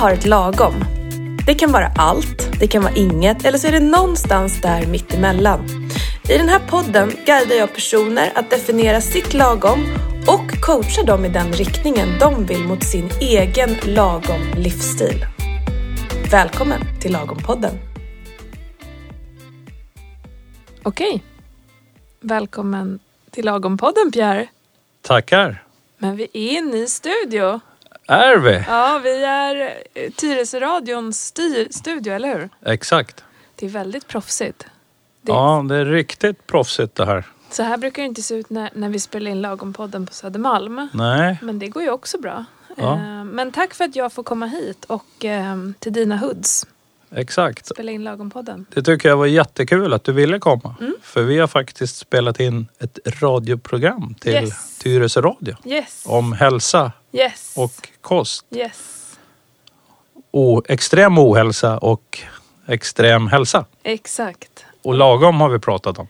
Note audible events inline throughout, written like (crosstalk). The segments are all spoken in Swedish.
Har ett lagom. Det kan vara allt, det kan vara inget eller så är det någonstans där mittemellan. I den här podden guidar jag personer att definiera sitt lagom och coachar dem i den riktningen de vill mot sin egen lagom livsstil. Välkommen till Lagom-podden. Okej. Välkommen till Lagom-podden Pierre. Tackar. Men vi är i en ny studio. Är vi? Ja, vi är eh, Tyresöradions studio, eller hur? Exakt. Det är väldigt proffsigt. Det, Ja, det är riktigt proffsigt det här. Så här brukar det inte se ut när, när vi spelar in Lagom-podden på Södermalm. Nej, Men det går ju också bra. Ja. Eh, Men tack för att jag får komma hit och eh, till dina hoods exakt. spela in Lagom-podden. Det tycker jag var jättekul att du ville komma. Mm. För vi har faktiskt spelat in ett radioprogram till Yes. Tyresö Radio. Yes. Om hälsa Yes. och kost. Yes. O, extrem ohälsa och extrem hälsa. Exakt. Och lagom har vi pratat om.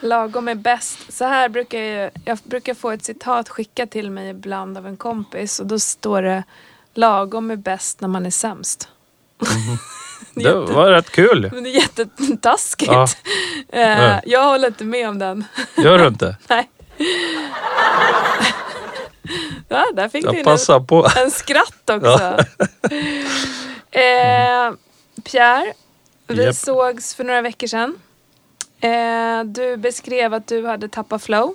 Lagom är bäst. Så här brukar jag, jag brukar få ett citat skickat till mig ibland av en kompis och då står det Lagom är bäst när man är sämst. (laughs) Det Jätte- var rätt kul. Men det är jättetaskigt. Ja. Eh, Ja. Jag håller inte med om den. Gör du inte? (laughs) Nej. (laughs) Ja, där fick du en, på. (laughs) en skratt också. (laughs) eh, Pierre, vi Japp. sågs för några veckor sedan. Eh, du beskrev att du hade tappat flow.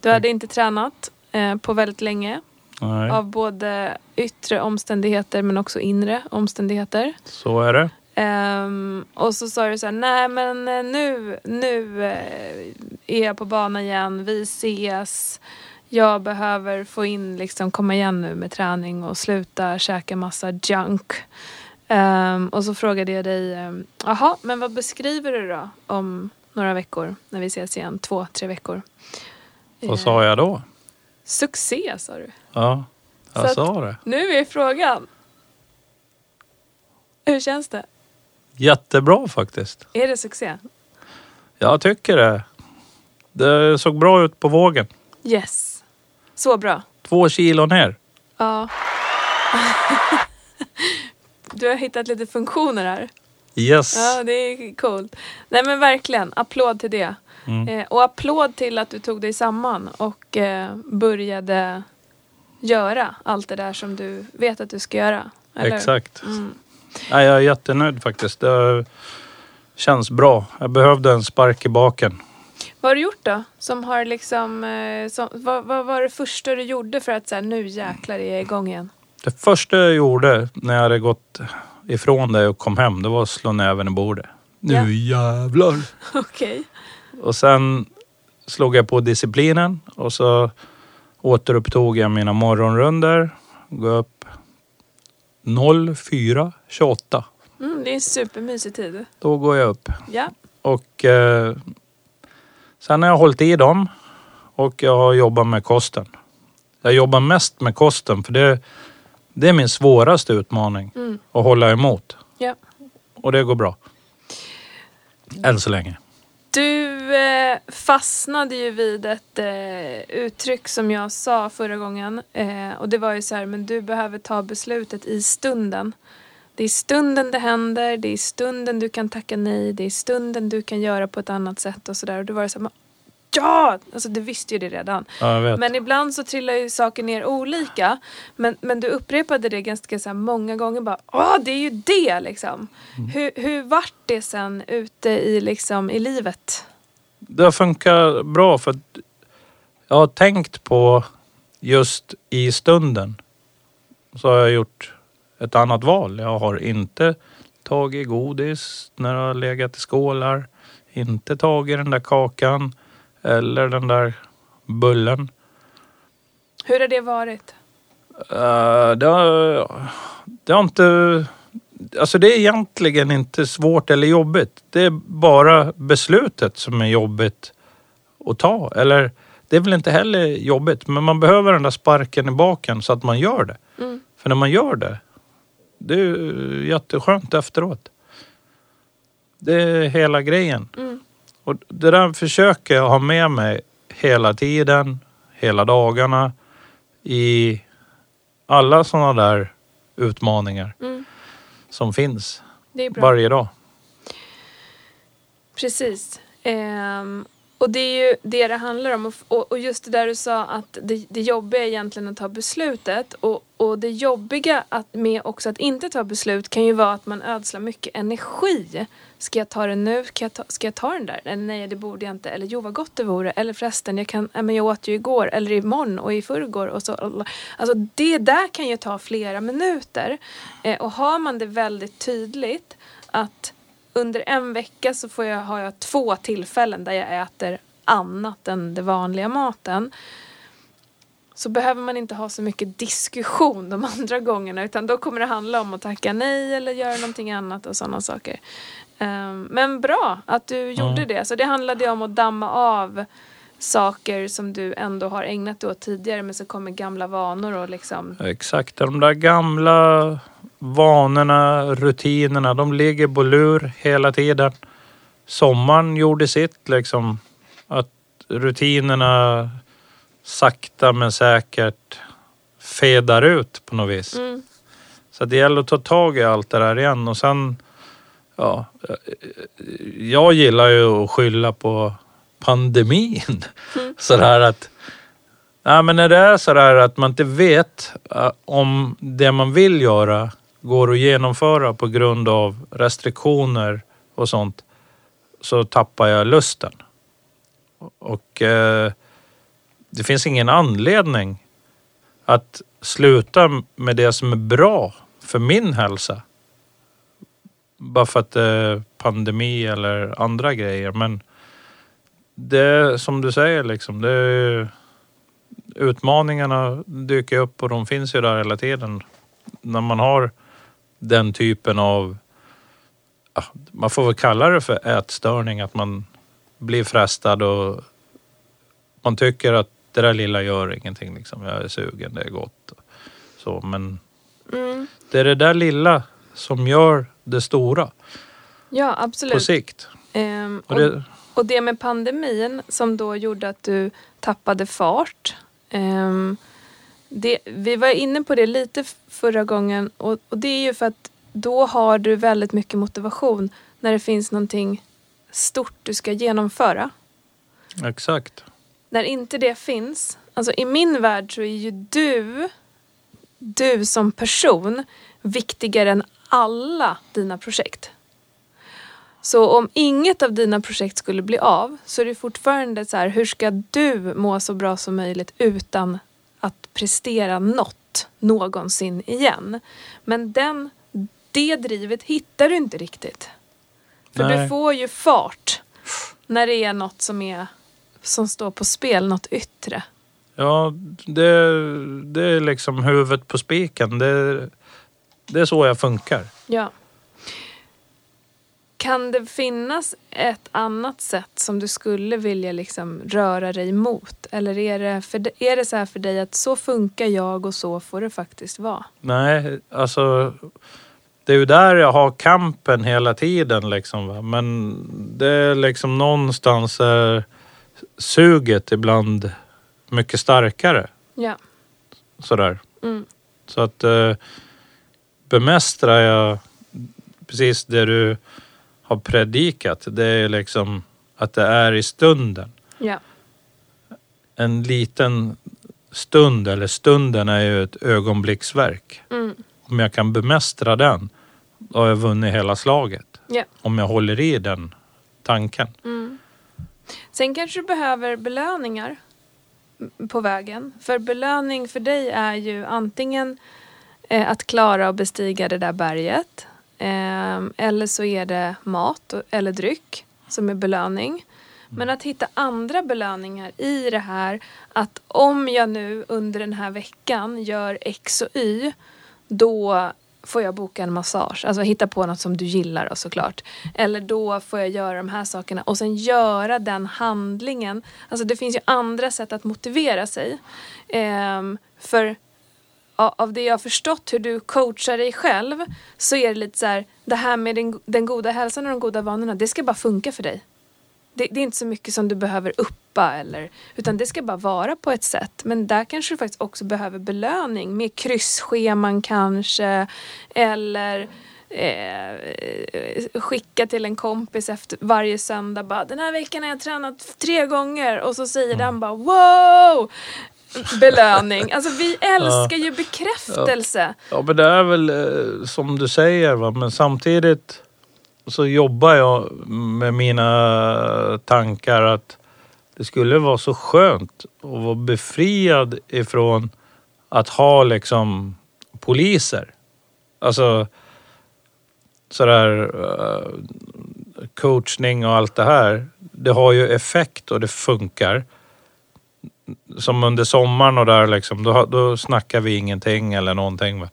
Du hade inte tränat eh, på väldigt länge. Nej, Av både yttre omständigheter men också inre omständigheter. så är det. Ehm, och så sa du så här, nej men eh, nu, nu eh, är jag på banan igen, vi ses. Jag behöver få in, liksom komma igen nu med träning och sluta käka massa junk. Ehm, och så frågade jag dig, ehm, jaha, men vad beskriver du då om några veckor när vi ses igen? Två, tre veckor. Vad sa jag då? Succé sa du. Ja, Så jag att- sa det. Nu är frågan. Hur känns det? Jättebra faktiskt. Är det succé? Jag tycker det. Det såg bra ut på vågen. Yes. Så bra. Två kilo ner. Ja. (laughs) Du har hittat lite funktioner här. Yes. Ja, det är coolt. Nej men verkligen, applåd till det. Mm. Eh, och applåd till att du tog dig samman och eh, började göra allt det där som du vet att du ska göra. Eller? Exakt. Mm. Nej, jag är jättenöjd faktiskt. Det känns bra. Jag behövde en spark i baken. Vad har du gjort då? Som har liksom, eh, som, vad, vad var det första du gjorde för att säga nu jäklar är jag igång igen? Det första jag gjorde när jag hade gått ifrån dig och kom hem, det var att slå näven i bordet. Ja. Nu jävlar. (laughs) Okej. Och sen slog jag på disciplinen och så återupptog jag mina morgonrunder. Gå upp 04.28. Mm, det är en supermysig tid. Då går jag upp. Ja. Och eh, sen har jag hållit i dem och jag har jobbat med kosten. Jag jobbar mest med kosten för det, det är min svåraste utmaning. Mm. Att hålla emot. Ja. Och det går bra. Än så länge. Du eh, fastnade ju vid ett eh, uttryck som jag sa förra gången. Eh, och det var ju så här, men du behöver ta beslutet i stunden. Det är stunden det händer, det är stunden du kan tacka nej, det är stunden du kan göra på ett annat sätt och sådär. Och då var det så här, ja! Alltså du visste ju det redan. Ja. Men ibland så trillar ju saker ner olika. Men, men du upprepade det ganska så många gånger bara Åh, det är ju det liksom. Hur, hur vart det sen ute i, liksom, i livet? Det har funkat bra för att jag har tänkt på just i stunden. Så har jag gjort ett annat val. Jag har inte tagit godis när det har legat i skålar. Inte tagit den där kakan eller den där bullen. Hur har det varit? Eh, det, har, det har inte... Alltså det är egentligen inte svårt eller jobbigt. Det är bara beslutet som är jobbigt att ta. Eller det är väl inte heller jobbigt men man behöver den där sparken i baken så att man gör det. Mm. För när man gör det, det är jätteskönt efteråt. Det är hela grejen. Mm. Och det där försöker jag ha med mig hela tiden, hela dagarna i alla sådana där utmaningar Mm. som finns varje dag. Precis. Ehm, och det är ju det det handlar om. Och, och, och just det där du sa att det, det jobbiga är egentligen att ta beslutet. Och, och det jobbiga att, med också att inte ta beslut kan ju vara att man ödslar mycket energi. Ska jag ta det nu? Ska jag ta, ska jag ta den där? Eller nej, det borde jag inte. Eller jo, vad gott det vore. Eller förresten, jag, kan, men jag åt ju igår. Eller imorgon och i förrgår. Och så. Alltså det där kan ju ta flera minuter. Eh, och har man det väldigt tydligt att under en vecka så får jag, har jag två tillfällen där jag äter annat än den vanliga maten. Så behöver man inte ha så mycket diskussion de (laughs) andra gångerna utan då kommer det handla om att tacka nej eller göra någonting annat och sådana saker. Ehm, men bra att du gjorde det. Så det handlade ju om att damma av saker som du ändå har ägnat dig åt tidigare men så kommer gamla vanor och liksom Exakt, de där gamla vanorna, rutinerna, de ligger på lur hela tiden. Sommaren gjorde sitt liksom. Att rutinerna sakta men säkert fedar ut på något vis. mm, Så det gäller att ta tag i allt det där igen och sen, ja, jag gillar ju att skylla på pandemin. (laughs) Sådär att, nej men när det är sådär att man inte vet eh, om det man vill göra går att genomföra på grund av restriktioner och sånt så tappar jag lusten. Och eh, det finns ingen anledning att sluta med det som är bra för min hälsa. Bara för att det är pandemi eller andra grejer. Men det är som du säger liksom. Det är, utmaningarna dyker upp och de finns ju där hela tiden. När man har den typen av, man får väl kalla det för ätstörning. Att man blir frestad och man tycker att det där lilla gör ingenting. Liksom. Jag är sugen, det är gott. Så, men mm, det är det där lilla som gör det stora ja på absolut. sikt. Ehm, Och och, det, Och det med pandemin som då gjorde att du tappade fart. ehm, det, vi var inne på det lite förra gången och, och det är ju för att då har du väldigt mycket motivation när det finns någonting stort du ska genomföra. exakt. När inte det finns, alltså i min värld så är ju du, du som person viktigare än alla dina projekt. Så om inget av dina projekt skulle bli av så är det fortfarande så här, hur ska du må så bra som möjligt utan att prestera något någonsin igen? Men den, det drivet hittar du inte riktigt. För Nej. du får ju fart när det är något som, är, som står på spel, något yttre. Ja, det, det är liksom huvudet på spiken. Det, det är så jag funkar. Ja. Kan det finnas ett annat sätt som du skulle vilja liksom röra dig mot? Eller är det, för, är det så här för dig att så funkar jag och så får det faktiskt vara? Nej, alltså det är ju där jag har kampen hela tiden liksom. Va? Men det är liksom någonstans är suget ibland mycket starkare. Ja. Sådär. Mm. Så att eh, bemästrar jag precis det du har predikat. Det är liksom att det är i stunden. Ja. En liten stund, eller stunden är ju ett ögonblicksverk. Mm. Om jag kan bemästra den, då har jag vunnit hela slaget. Ja. Om jag håller i den tanken. Mm. Sen kanske du behöver belöningar på vägen. För belöning för dig är ju antingen eh, att klara och bestiga det där berget. Eh, eller så är det mat och- eller dryck som är belöning. Men att hitta andra belöningar i det här. Att om jag nu under den här veckan gör X och Y. Då får jag boka en massage. Alltså hitta på något som du gillar då, såklart. Eller då får jag göra de här sakerna. Och sen göra den handlingen. Alltså det finns ju andra sätt att motivera sig. Ehm, för av det jag har förstått hur du coachar dig själv så är det lite så här, det här med den, den goda hälsan och de goda vanorna, det ska bara funka för dig det, det är inte så mycket som du behöver uppa eller, utan det ska bara vara på ett sätt. Men där kanske du faktiskt också behöver belöning med kryssscheman kanske eller eh, skicka till en kompis efter varje söndag bara den här veckan har jag tränat tre gånger och så säger den bara wow belöning. Alltså vi (laughs) älskar ju bekräftelse. Ja men det är väl eh, som du säger va men samtidigt så jobbar jag med mina tankar att det skulle vara så skönt att vara befriad ifrån att ha liksom poliser. Alltså sådär uh, coachning och allt det här. Det har ju effekt och det funkar. Som under sommaren och där liksom, då, då snackar vi ingenting eller någonting.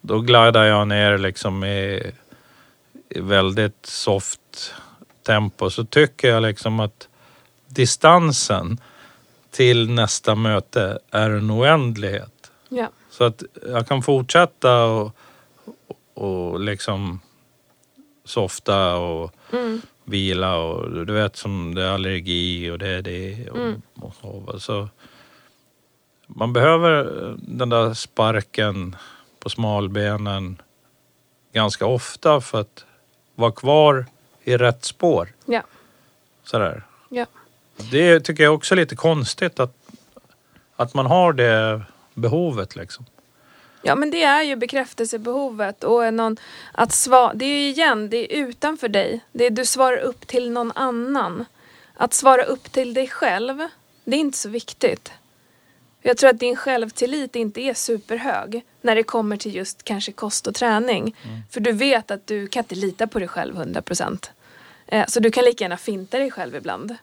Då glider jag ner liksom i väldigt soft tempo. Så tycker jag liksom att distansen till nästa möte är en oändlighet. Ja. Så att jag kan fortsätta och, och liksom softa och Mm. vila och du vet som det är allergi och det är det. Och, Mm. och så, så man behöver den där sparken på smalbenen ganska ofta för att vara kvar i rätt spår. Ja. Sådär. Ja. Det tycker jag också är lite konstigt att, att man har det behovet liksom. Ja men det är ju bekräftelsebehovet och någon att svara, det är ju igen, det är utanför dig. Det är du svarar upp till någon annan. Att svara upp till dig själv, det är inte så viktigt. Jag tror att din självtillit inte är superhög när det kommer till just kanske kost och träning. För du vet att du kan inte lita på dig själv 100%. Eh, Så du kan lika gärna finta dig själv ibland.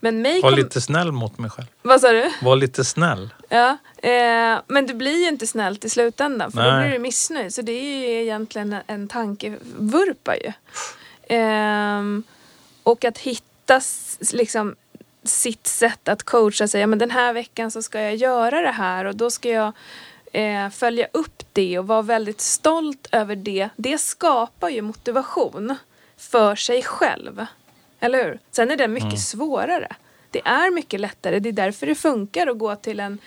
Men mig Var kom... lite snäll mot mig själv. Vad sa du? Var lite snäll. Ja, eh, men du blir ju inte snällt i slutändan för då Nej. blir du missnöjd. Så det är ju egentligen en- tankevurpa ju. Ehm, och att hitta liksom sitt sätt att coacha sig. Ja, men den här veckan så ska jag göra det här och då ska jag eh, följa upp det och vara väldigt stolt över det. Det skapar ju motivation för sig själv. Eller hur? Sen är det mycket svårare. Det är mycket lättare. Det är därför det funkar att gå till en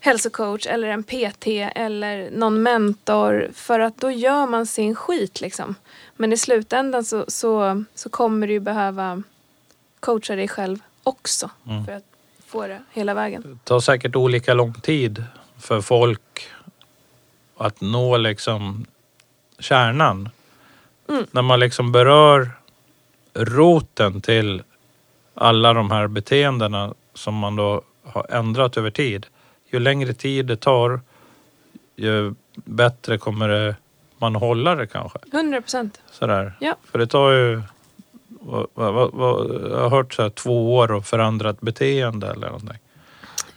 hälsocoach eller en PT eller någon mentor för att då gör man sin skit liksom. Men i slutändan så, så, så kommer du behöva coacha dig själv också för att få det hela vägen. Det tar säkert olika lång tid för folk att nå liksom kärnan. Mm. När man liksom berör roten till alla de här beteendena som man då har ändrat över tid. Ju längre tid det tar, ju bättre kommer det man hålla det kanske. 100 procent. Sådär. Ja. För det tar ju, vad, vad, vad, jag har hört så här, två år att förändra ett beteende eller någonting.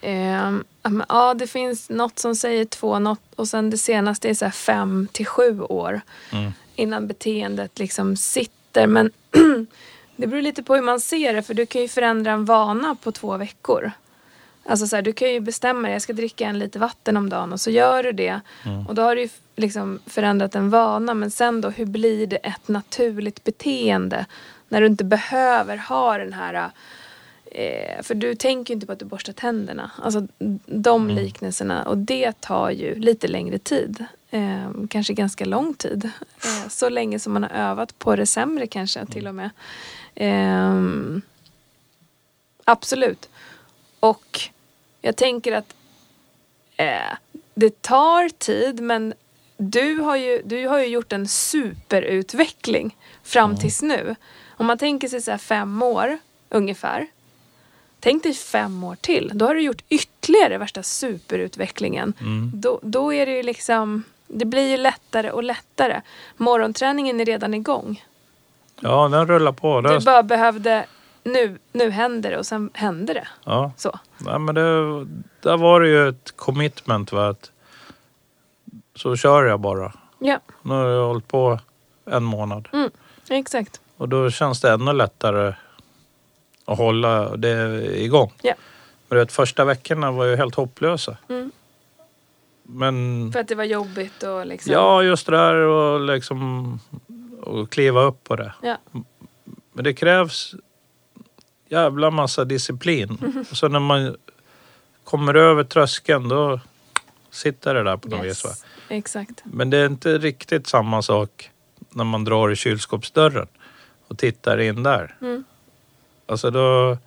Ehm, ja, det finns något som säger två något, och sen det senaste är så fem till sju år Mm. innan beteendet liksom sitter. Men (clears throat) det beror lite på hur man ser det för du kan ju förändra en vana på två veckor. Alltså så här, du kan ju bestämma dig, jag ska dricka en liter vatten om dagen och så gör du det. Och då har du ju liksom förändrat en vana men sen då hur blir det ett naturligt beteende när du inte behöver ha den här Eh, för du tänker ju inte på att du borstar tänderna. Alltså de liknelserna. Och det tar ju lite längre tid. Eh, kanske ganska lång tid. Eh, så länge som man har övat på det sämre kanske till och med. Ehm, absolut. Och jag tänker att eh, det tar tid men du har, ju, du har ju gjort en superutveckling fram tills nu. Om man tänker sig så fem år ungefär. Tänk dig fem år till. Då har du gjort ytterligare värsta superutvecklingen. Mm. Då, då är det ju liksom, det blir ju lättare och lättare. Morgonträningen är redan igång. Ja, den rullar på. Du bara behövde, nu, nu händer det och sen händer det. ja. Så. Nej, men det, där var det ju ett commitment. Va? Att, så kör jag bara. Ja, Nu har jag hållit på en månad. exakt. Och då känns det ännu lättare att hålla det igång. Ja. Men du vet, första veckorna var ju helt hopplösa. Mm. Men För att det var jobbigt och liksom. ja, just det där och liksom och kliva upp på det. Ja. Men det krävs jävla massa disciplin. Och (laughs) så när man kommer över tröskeln då sitter det där på något vis. Va? Exakt. Men det är inte riktigt samma sak när man drar i kylskåpsdörren och tittar in där. Mm. Alltså då,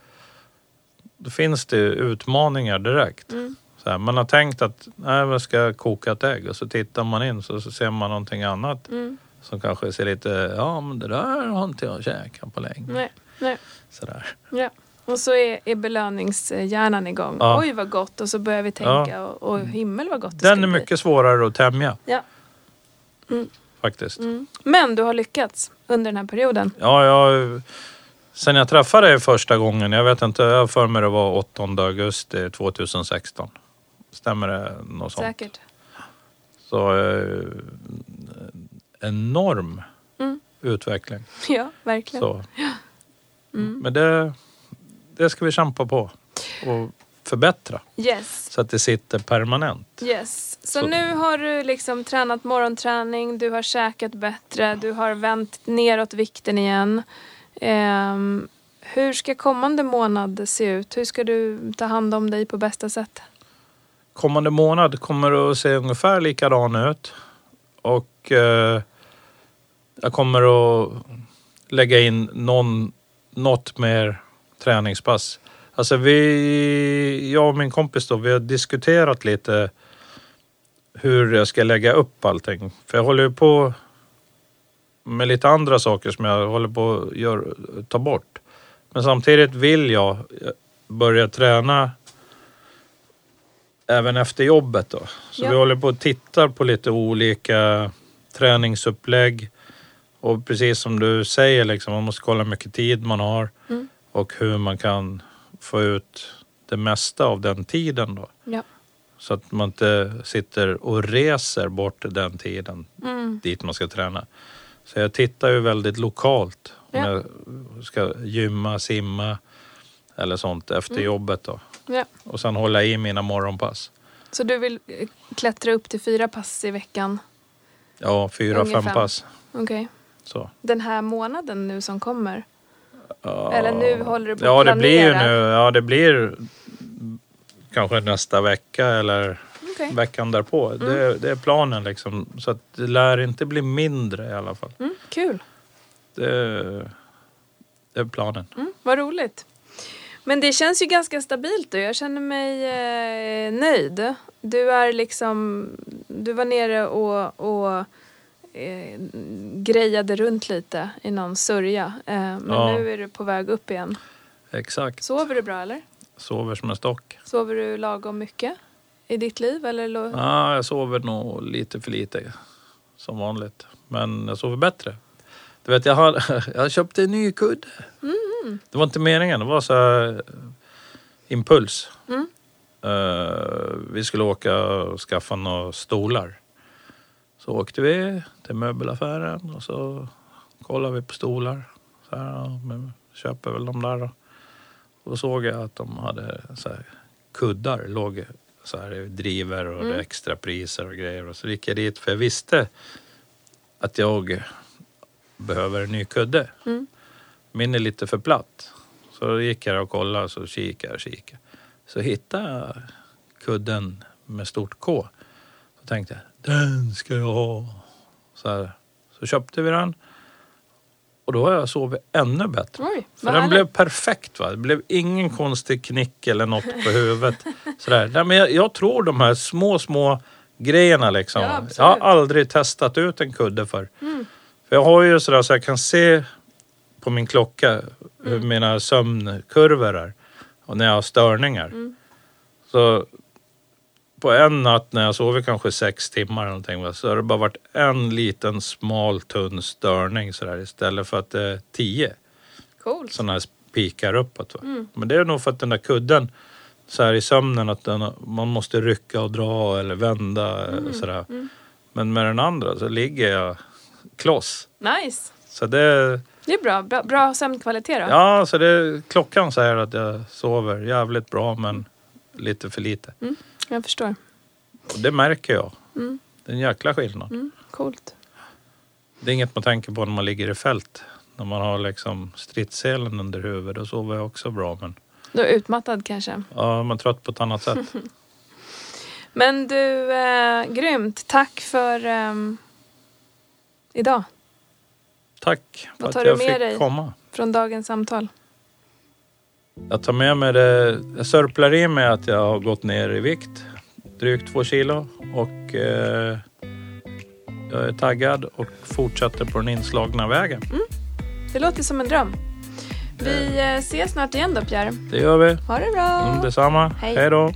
då finns det utmaningar direkt. Mm. Så här, man har tänkt att nej, jag ska koka ett ägg och så tittar man in så, så ser man någonting annat Mm. som kanske ser lite, ja men det där har inte jag käkat på länge. Nej, nej. Sådär. Ja. Och så är, är belöningshjärnan igång. Ja. Oj vad gott. Och så börjar vi tänka. Och, och himmel vad gott det Den ska är bli. mycket svårare att tämja Ja. Mm. faktiskt. Mm. Men du har lyckats under den här perioden. Ja, jag, sen jag träffade dig första gången, jag vet inte, jag för mig det var 8 augusti 2016. Stämmer det något sånt? Säkert. Så eh, enorm Mm. utveckling. Ja, verkligen. Så. Mm. Men det, det ska vi kämpa på och förbättra Yes. så att det sitter permanent. Yes. Så, Så- nu har du liksom tränat morgonträning, du har käkat bättre, du har vänt neråt vikten igen. Ehm, hur ska kommande månad se ut? Hur ska du ta hand om dig på bästa sätt? Kommande månad kommer det att se ungefär likadan ut. Och eh, jag kommer att lägga in någon, något mer träningspass. Alltså vi, jag och min kompis då, vi har diskuterat lite hur jag ska lägga upp allting. För jag håller ju på med lite andra saker som jag håller på att gör, ta bort. Men samtidigt vill jag börja träna även efter jobbet då. Så Ja. vi håller på att titta på lite olika träningsupplägg. Och precis som du säger, liksom, man måste kolla hur mycket tid man har Mm. Och hur man kan få ut det mesta av den tiden då. Ja. Så att man inte sitter och reser bort den tiden Mm. dit man ska träna. Så jag tittar ju väldigt lokalt. Om Ja. jag ska gymma, simma eller sånt efter Mm. jobbet då. Ja. Och sen hålla i mina morgonpass. Så du vill eh, klättra upp till fyra pass i veckan? Ja, fyra, Ungefär. fem pass. Okej. Så. Den här månaden nu som kommer? Eller nu håller du på Ja, att det blir ju planera? nu. Ja, det blir kanske nästa vecka eller Okej. veckan därpå. Mm. Det, det är planen liksom. Så att det lär inte bli mindre i alla fall. Mm, kul. Det, det är planen. Mm, vad roligt. Men det känns ju ganska stabilt och jag känner mig eh, nöjd. Du är liksom, du var nere och, och eh, grejade runt lite i någon sörja. Eh, men Ja. nu är du på väg upp igen. Exakt. Sover du bra eller? Sover som en stock. Sover du lagom mycket i ditt liv? Eller Ja, jag sover nog lite för lite som vanligt. Men jag sover bättre. Du vet, jag har, (laughs) jag köpte en ny kudde. Mm. Det var inte meningen. Det var så här, eh, impuls. Mm. Eh, vi skulle åka och skaffa några stolar. Så åkte vi till möbelaffären och så kollade vi på stolar. Så här, men köper väl de där då. Och då såg jag att de hade så här, kuddar, låg så här driver och Mm. extra priser och grejer. Och så gick jag dit för jag visste att jag behöver en ny kudde. Mm. Min är lite för platt. Så då gick jag och kollade så kikade jag kikade. Så hittade jag kudden med stort K. Så tänkte jag, den ska jag ha. Så, här. så köpte vi den. Och då har jag sovit ännu bättre. Oj, För den blev perfekt. Va? Det blev ingen konstig knick eller något på huvudet. (laughs) Sådär. Nej, men jag, jag tror de här små, små grejerna liksom. Ja, jag har aldrig testat ut en kudde för. Mm. För jag har ju sådär så jag kan se på min klocka hur Mm. mina sömnkurvor är. Och när jag har störningar. Mm. Så på en natt när jag sover kanske sex timmar eller någonting, så har det bara varit en liten smal tunn störning sådär istället för att det är tio Coolt. sådana här spikar uppåt. Va? Mm. Men det är nog för att den där kudden så här i sömnen att den, man måste rycka och dra eller vända Mm. sådär. Mm. Men med den andra så ligger jag kloss. Nice. Så det, Det är bra. Bra, bra sömnkvalitet då. ja, så det, klockan säger att jag sover jävligt bra men lite för lite. Jag förstår. Och det märker jag. Mm. Det är en jäkla skillnad. Mm. Coolt. Det är inget man tänker på när man ligger i fält. När man har liksom stridsselen under huvudet, då sover jag också bra. Men Du är utmattad kanske. ja, man är trött på ett annat sätt. (laughs) Men du, eh, grymt. Tack för ehm, idag. Tack för Vad att tar du jag med fick dig? komma. Från dagens samtal. Jag tar med mig det. Jag sörplar i mig att jag har gått ner i vikt. Drygt två kilo. Och eh, jag är taggad och fortsätter på den inslagna vägen. Det låter som en dröm. Vi eh, ses snart igen då Pierre. Det gör vi. Ha det bra. Mm, detsamma. Hej. Hej då.